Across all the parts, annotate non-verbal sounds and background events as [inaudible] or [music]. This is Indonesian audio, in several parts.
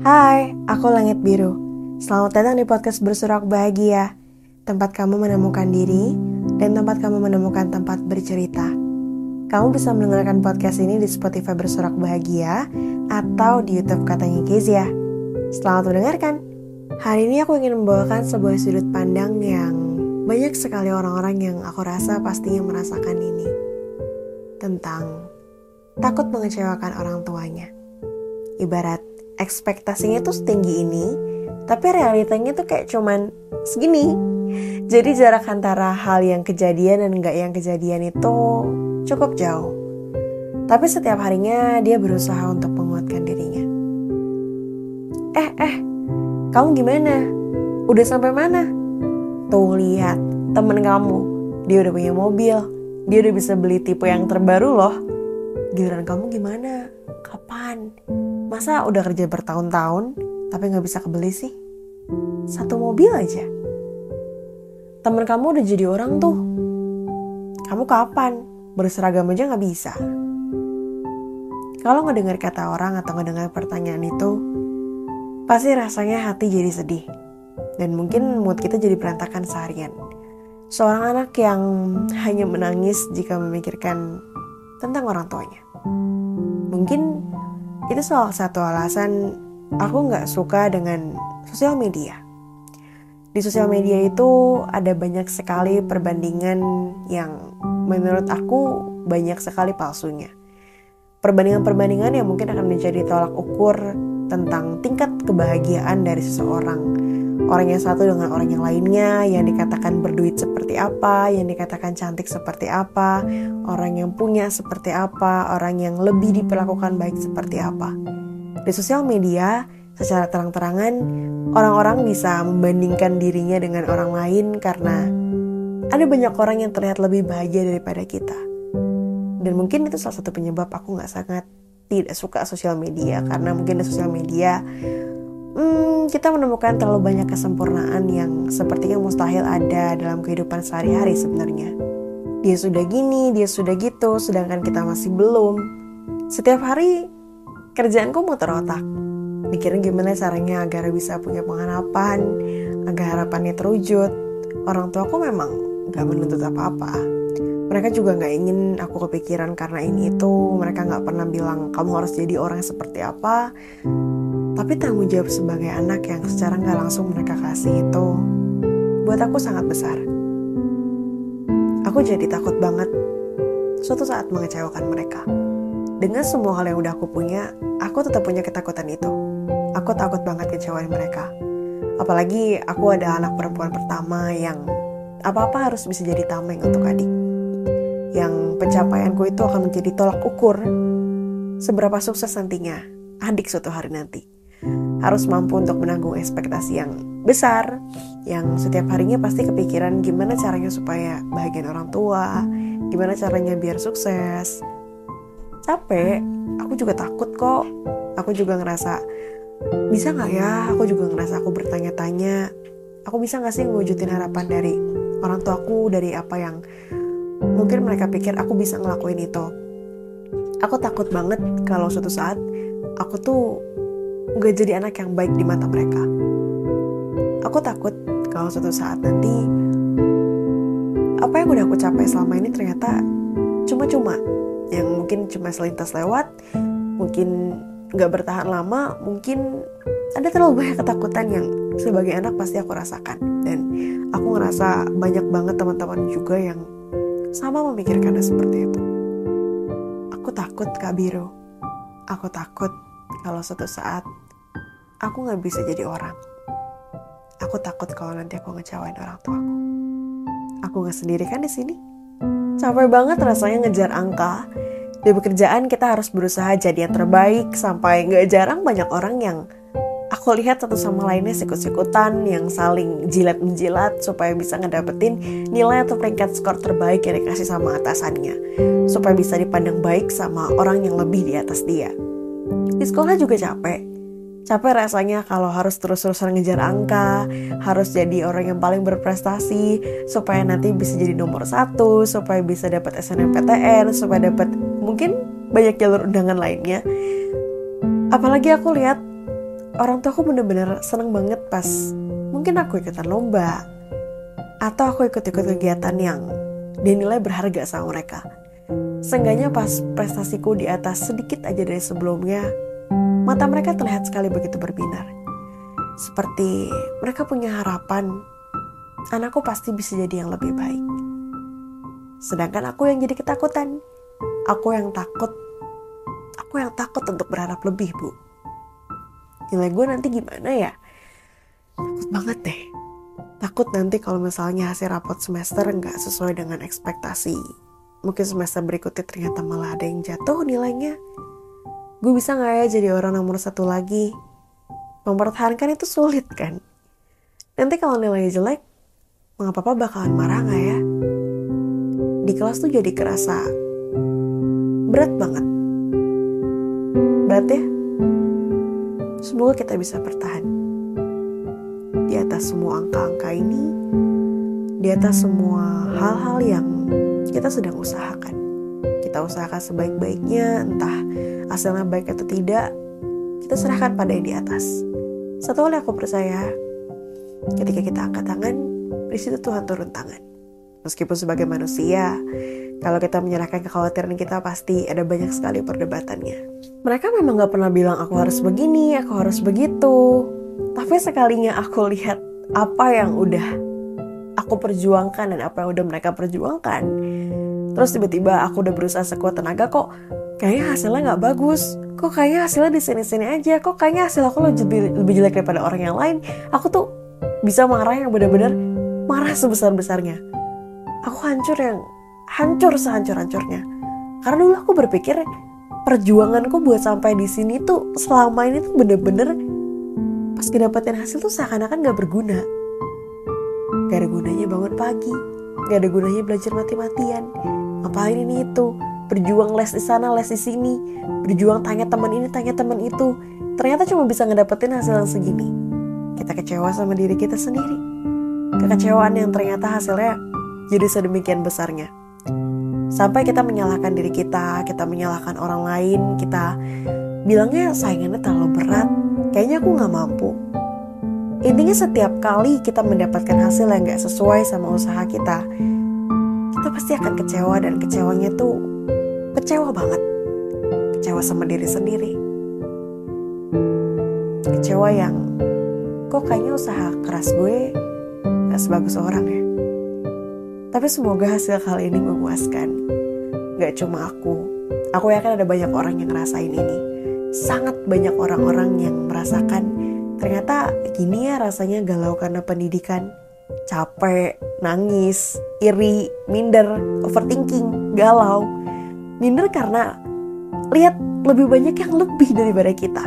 Hai, aku Langit Biru. Selamat datang di podcast Bersurak Bahagia, tempat kamu menemukan diri dan tempat kamu menemukan tempat bercerita. Kamu bisa mendengarkan podcast ini di Spotify Bersurak Bahagia atau di YouTube katanya Kezia. Selamat mendengarkan. Hari ini aku ingin membawakan sebuah sudut pandang yang banyak sekali orang-orang yang aku rasa pastinya merasakan ini. Tentang takut mengecewakan orang tuanya. Ibarat ekspektasinya tuh setinggi ini, tapi realitanya tuh kayak cuman segini. Jadi jarak antara hal yang kejadian dan enggak yang kejadian itu cukup jauh. Tapi setiap harinya dia berusaha untuk menguatkan dirinya. Eh, eh, kamu gimana? Udah sampai mana? Tuh lihat, temen kamu, dia udah punya mobil, dia udah bisa beli tipe yang terbaru loh. Giliran kamu gimana? Kapan? Masa udah kerja bertahun-tahun tapi nggak bisa kebeli sih? Satu mobil aja. Temen kamu udah jadi orang tuh. Kamu kapan? Berseragam aja nggak bisa. Kalau ngedengar kata orang atau ngedengar pertanyaan itu, pasti rasanya hati jadi sedih. Dan mungkin mood kita jadi berantakan seharian. Seorang anak yang [laughs] hanya menangis jika memikirkan tentang orang tuanya. Mungkin itu salah satu alasan aku nggak suka dengan sosial media. Di sosial media itu ada banyak sekali perbandingan yang menurut aku banyak sekali palsunya. Perbandingan-perbandingan yang mungkin akan menjadi tolak ukur tentang tingkat kebahagiaan dari seseorang orang yang satu dengan orang yang lainnya, yang dikatakan berduit seperti apa, yang dikatakan cantik seperti apa, orang yang punya seperti apa, orang yang lebih diperlakukan baik seperti apa. Di sosial media, secara terang-terangan, orang-orang bisa membandingkan dirinya dengan orang lain karena ada banyak orang yang terlihat lebih bahagia daripada kita. Dan mungkin itu salah satu penyebab aku gak sangat tidak suka sosial media karena mungkin di sosial media hmm, kita menemukan terlalu banyak kesempurnaan yang sepertinya mustahil ada dalam kehidupan sehari-hari sebenarnya. Dia sudah gini, dia sudah gitu, sedangkan kita masih belum. Setiap hari kerjaanku muter otak. Mikirin gimana caranya agar bisa punya pengharapan, agar harapannya terwujud. Orang tua aku memang gak menuntut apa-apa. Mereka juga gak ingin aku kepikiran karena ini itu. Mereka gak pernah bilang kamu harus jadi orang seperti apa tapi tanggung jawab sebagai anak yang secara nggak langsung mereka kasih itu buat aku sangat besar. Aku jadi takut banget suatu saat mengecewakan mereka. Dengan semua hal yang udah aku punya, aku tetap punya ketakutan itu. Aku takut banget kecewain mereka. Apalagi aku ada anak perempuan pertama yang apa-apa harus bisa jadi tameng untuk adik. Yang pencapaianku itu akan menjadi tolak ukur seberapa sukses nantinya adik suatu hari nanti harus mampu untuk menanggung ekspektasi yang besar yang setiap harinya pasti kepikiran gimana caranya supaya bahagian orang tua gimana caranya biar sukses. Capek aku juga takut kok. Aku juga ngerasa bisa nggak ya? Aku juga ngerasa aku bertanya-tanya. Aku bisa nggak sih ngewujudin harapan dari orang tuaku dari apa yang mungkin mereka pikir aku bisa ngelakuin itu? Aku takut banget kalau suatu saat aku tuh gak jadi anak yang baik di mata mereka. Aku takut kalau suatu saat nanti apa yang udah aku capai selama ini ternyata cuma-cuma yang mungkin cuma selintas lewat, mungkin gak bertahan lama, mungkin ada terlalu banyak ketakutan yang sebagai anak pasti aku rasakan dan aku ngerasa banyak banget teman-teman juga yang sama memikirkannya seperti itu. Aku takut Kak Biro. Aku takut kalau suatu saat aku nggak bisa jadi orang. Aku takut kalau nanti aku ngecewain orang tuaku. Aku nggak sendiri kan di sini. Capek banget rasanya ngejar angka. Di pekerjaan kita harus berusaha jadi yang terbaik sampai nggak jarang banyak orang yang aku lihat satu sama lainnya sikut-sikutan yang saling jilat menjilat supaya bisa ngedapetin nilai atau peringkat skor terbaik yang dikasih sama atasannya supaya bisa dipandang baik sama orang yang lebih di atas dia. Di sekolah juga capek. Capek rasanya kalau harus terus-terusan ngejar angka, harus jadi orang yang paling berprestasi, supaya nanti bisa jadi nomor satu, supaya bisa dapat SNMPTN, supaya dapat mungkin banyak jalur undangan lainnya. Apalagi aku lihat orang tua aku bener-bener seneng banget pas mungkin aku ikutan lomba atau aku ikut-ikut kegiatan yang dinilai berharga sama mereka. Seenggaknya pas prestasiku di atas sedikit aja dari sebelumnya, mata mereka terlihat sekali begitu berbinar. Seperti mereka punya harapan, anakku pasti bisa jadi yang lebih baik. Sedangkan aku yang jadi ketakutan. Aku yang takut. Aku yang takut untuk berharap lebih, Bu. Nilai gue nanti gimana ya? Takut banget deh. Takut nanti kalau misalnya hasil rapot semester nggak sesuai dengan ekspektasi. Mungkin semester berikutnya ternyata malah ada yang jatuh nilainya. Gue bisa nggak ya jadi orang nomor satu lagi? Mempertahankan itu sulit kan? Nanti kalau nilainya jelek, mengapa papa bakalan marah nggak ya? di kelas tuh jadi kerasa berat banget. Berat ya? Semoga kita bisa bertahan. Di atas semua angka-angka ini, di atas semua hal-hal yang kita sedang usahakan. Kita usahakan sebaik-baiknya, entah hasilnya baik atau tidak, kita serahkan pada yang di atas. Satu hal yang aku percaya, ketika kita angkat tangan, di situ Tuhan turun tangan. Meskipun sebagai manusia, kalau kita menyerahkan kekhawatiran kita pasti ada banyak sekali perdebatannya. Mereka memang gak pernah bilang aku harus begini, aku harus begitu. Tapi sekalinya aku lihat apa yang udah aku perjuangkan dan apa yang udah mereka perjuangkan. Terus tiba-tiba aku udah berusaha sekuat tenaga kok kayaknya hasilnya nggak bagus. Kok kayaknya hasilnya di sini-sini aja. Kok kayaknya hasil aku lebih, lebih jelek daripada orang yang lain. Aku tuh bisa marah yang benar-benar marah sebesar-besarnya aku hancur yang hancur sehancur-hancurnya. Karena dulu aku berpikir perjuanganku buat sampai di sini tuh selama ini tuh bener-bener pas kedapetin hasil tuh seakan-akan gak berguna. Gak ada gunanya bangun pagi, gak ada gunanya belajar mati-matian. Ngapain ini itu? Berjuang les di sana, les di sini. Berjuang tanya teman ini, tanya teman itu. Ternyata cuma bisa ngedapetin hasil yang segini. Kita kecewa sama diri kita sendiri. Kekecewaan yang ternyata hasilnya jadi sedemikian besarnya. Sampai kita menyalahkan diri kita, kita menyalahkan orang lain, kita bilangnya saingannya terlalu berat, kayaknya aku gak mampu. Intinya setiap kali kita mendapatkan hasil yang gak sesuai sama usaha kita, kita pasti akan kecewa dan kecewanya tuh kecewa banget. Kecewa sama diri sendiri. Kecewa yang kok kayaknya usaha keras gue gak sebagus orang ya. Tapi semoga hasil kali ini memuaskan. Gak cuma aku. Aku yakin ada banyak orang yang ngerasain ini. Sangat banyak orang-orang yang merasakan ternyata gini ya rasanya galau karena pendidikan. Capek, nangis, iri, minder, overthinking, galau. Minder karena lihat lebih banyak yang lebih daripada kita.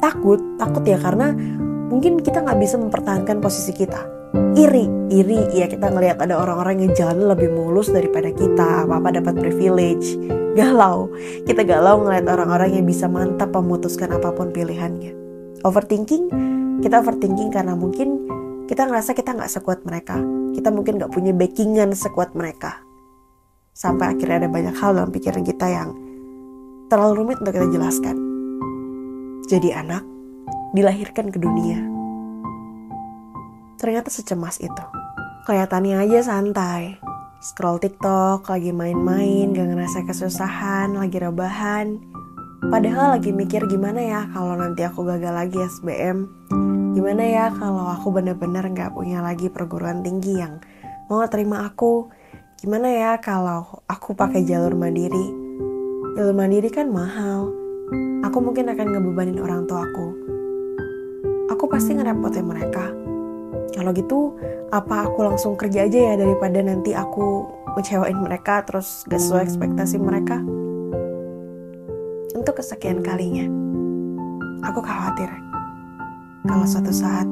Takut, takut ya karena mungkin kita nggak bisa mempertahankan posisi kita iri iri ya kita ngelihat ada orang-orang yang jalan lebih mulus daripada kita apa apa dapat privilege galau kita galau ngeliat orang-orang yang bisa mantap memutuskan apa pun pilihannya overthinking kita overthinking karena mungkin kita ngerasa kita nggak sekuat mereka kita mungkin nggak punya backingan sekuat mereka sampai akhirnya ada banyak hal dalam pikiran kita yang terlalu rumit untuk kita jelaskan jadi anak dilahirkan ke dunia ternyata secemas itu. Kelihatannya aja santai. Scroll TikTok, lagi main-main, gak ngerasa kesusahan, lagi rebahan. Padahal lagi mikir gimana ya kalau nanti aku gagal lagi SBM. Gimana ya kalau aku bener-bener gak punya lagi perguruan tinggi yang mau terima aku. Gimana ya kalau aku pakai jalur mandiri. Jalur mandiri kan mahal. Aku mungkin akan ngebebanin orang tua aku. Aku pasti ngerepotin mereka kalau gitu apa aku langsung kerja aja ya daripada nanti aku ngecewain mereka terus gak sesuai ekspektasi mereka untuk kesekian kalinya aku khawatir kalau suatu saat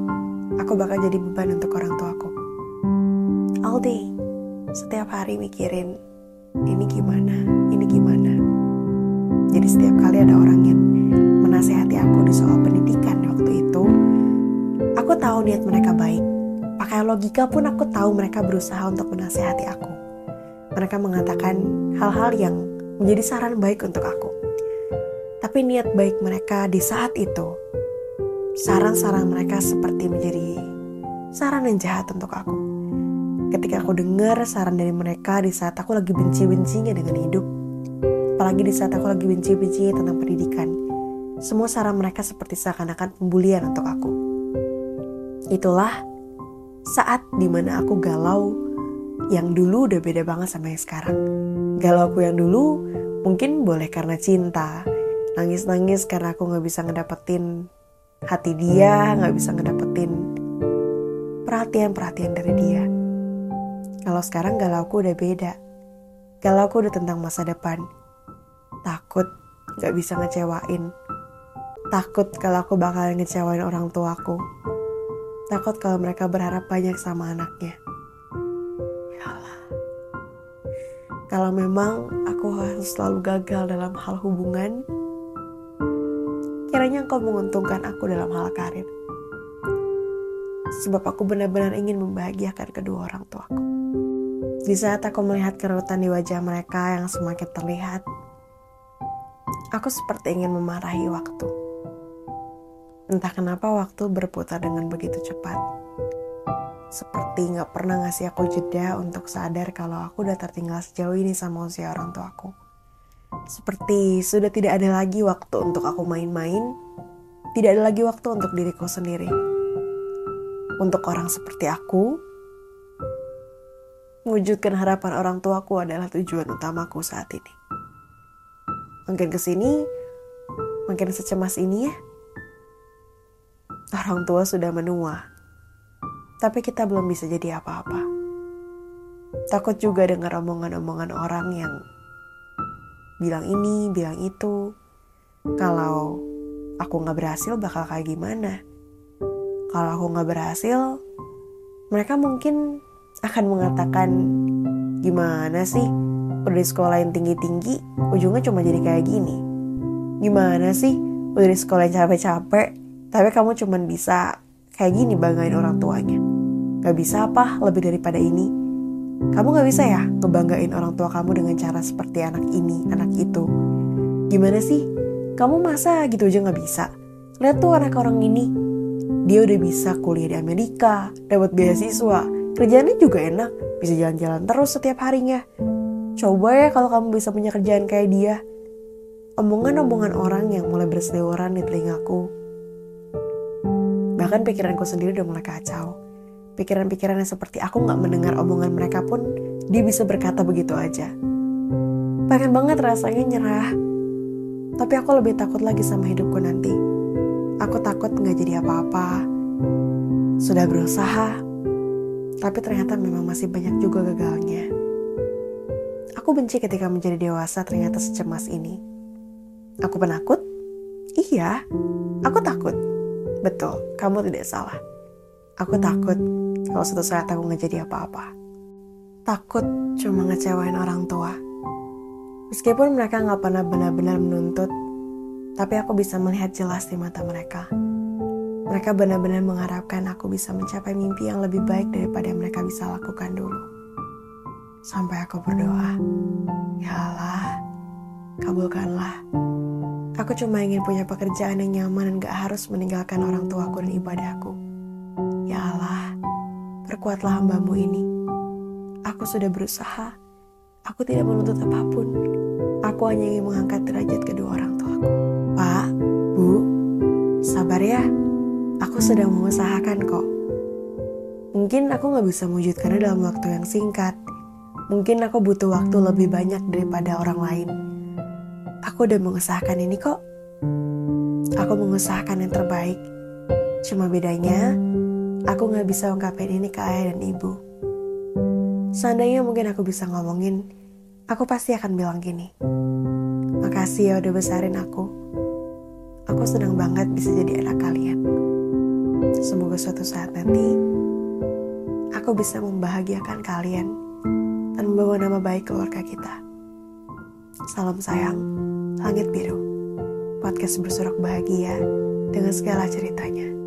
aku bakal jadi beban untuk orang tuaku all day setiap hari mikirin ini gimana ini gimana jadi setiap kali ada orang yang menasehati aku di soal pendidikan waktu itu aku tahu niat mereka baik pakai logika pun aku tahu mereka berusaha untuk menasehati aku. Mereka mengatakan hal-hal yang menjadi saran baik untuk aku. Tapi niat baik mereka di saat itu saran-saran mereka seperti menjadi saran yang jahat untuk aku. Ketika aku dengar saran dari mereka di saat aku lagi benci-bencinya dengan hidup, apalagi di saat aku lagi benci-bencinya tentang pendidikan, semua saran mereka seperti seakan-akan pembulian untuk aku. Itulah saat di mana aku galau yang dulu udah beda banget sama yang sekarang. Galau aku yang dulu mungkin boleh karena cinta, nangis-nangis karena aku gak bisa ngedapetin hati dia, gak bisa ngedapetin perhatian-perhatian dari dia. Kalau sekarang galau aku udah beda. Galau aku udah tentang masa depan. Takut gak bisa ngecewain. Takut kalau aku bakal ngecewain orang tuaku. Takut kalau mereka berharap banyak sama anaknya. Yalah. Kalau memang aku harus selalu gagal dalam hal hubungan, kiranya engkau menguntungkan aku dalam hal karir. Sebab aku benar-benar ingin membahagiakan kedua orang tuaku. Di saat aku melihat kerutan di wajah mereka yang semakin terlihat, aku seperti ingin memarahi waktu. Entah kenapa waktu berputar dengan begitu cepat. Seperti gak pernah ngasih aku jeda untuk sadar kalau aku udah tertinggal sejauh ini sama usia orang tuaku. Seperti sudah tidak ada lagi waktu untuk aku main-main, tidak ada lagi waktu untuk diriku sendiri. Untuk orang seperti aku, mewujudkan harapan orang tuaku adalah tujuan utamaku saat ini. Mungkin ke sini, makin secemas ini ya. Orang tua sudah menua, tapi kita belum bisa jadi apa-apa. Takut juga dengar omongan-omongan orang yang bilang ini, bilang itu. Kalau aku nggak berhasil bakal kayak gimana? Kalau aku nggak berhasil, mereka mungkin akan mengatakan gimana sih? Udah di sekolah yang tinggi-tinggi, ujungnya cuma jadi kayak gini. Gimana sih? Udah di sekolah yang capek-capek, tapi kamu cuma bisa kayak gini banggain orang tuanya. Gak bisa apa lebih daripada ini? Kamu gak bisa ya ngebanggain orang tua kamu dengan cara seperti anak ini, anak itu. Gimana sih? Kamu masa gitu aja gak bisa? Lihat tuh anak orang ini. Dia udah bisa kuliah di Amerika, dapat beasiswa, kerjaannya juga enak, bisa jalan-jalan terus setiap harinya. Coba ya kalau kamu bisa punya kerjaan kayak dia. Omongan-omongan orang yang mulai berseliweran di telingaku. Bahkan pikiranku sendiri udah mulai kacau pikiran-pikiran yang seperti aku nggak mendengar omongan mereka pun dia bisa berkata begitu aja. Pengen banget rasanya nyerah. Tapi aku lebih takut lagi sama hidupku nanti. Aku takut nggak jadi apa-apa. Sudah berusaha, tapi ternyata memang masih banyak juga gagalnya. Aku benci ketika menjadi dewasa ternyata secemas ini. Aku penakut? Iya, aku takut. Betul, kamu tidak salah. Aku takut kalau suatu saat aku nggak jadi apa-apa. Takut cuma ngecewain orang tua. Meskipun mereka nggak pernah benar-benar menuntut, tapi aku bisa melihat jelas di mata mereka. Mereka benar-benar mengharapkan aku bisa mencapai mimpi yang lebih baik daripada yang mereka bisa lakukan dulu. Sampai aku berdoa, Ya Allah, kabulkanlah. Aku cuma ingin punya pekerjaan yang nyaman dan gak harus meninggalkan orang tuaku dan ibadahku. Perkuatlah hambamu ini. Aku sudah berusaha. Aku tidak menuntut apa pun. Aku hanya ingin mengangkat derajat kedua orang tuaku. Pak, Bu, sabar ya. Aku sedang mengusahakan kok. Mungkin aku gak bisa mewujudkannya dalam waktu yang singkat. Mungkin aku butuh waktu lebih banyak daripada orang lain. Aku udah mengusahakan ini kok. Aku mengusahakan yang terbaik. Cuma bedanya, Aku gak bisa ungkapin ini ke ayah dan ibu. Seandainya mungkin aku bisa ngomongin, aku pasti akan bilang gini. Makasih ya udah besarin aku. Aku senang banget bisa jadi anak kalian. Semoga suatu saat nanti, aku bisa membahagiakan kalian dan membawa nama baik keluarga kita. Salam sayang, Langit Biru. Podcast bersurak bahagia dengan segala ceritanya.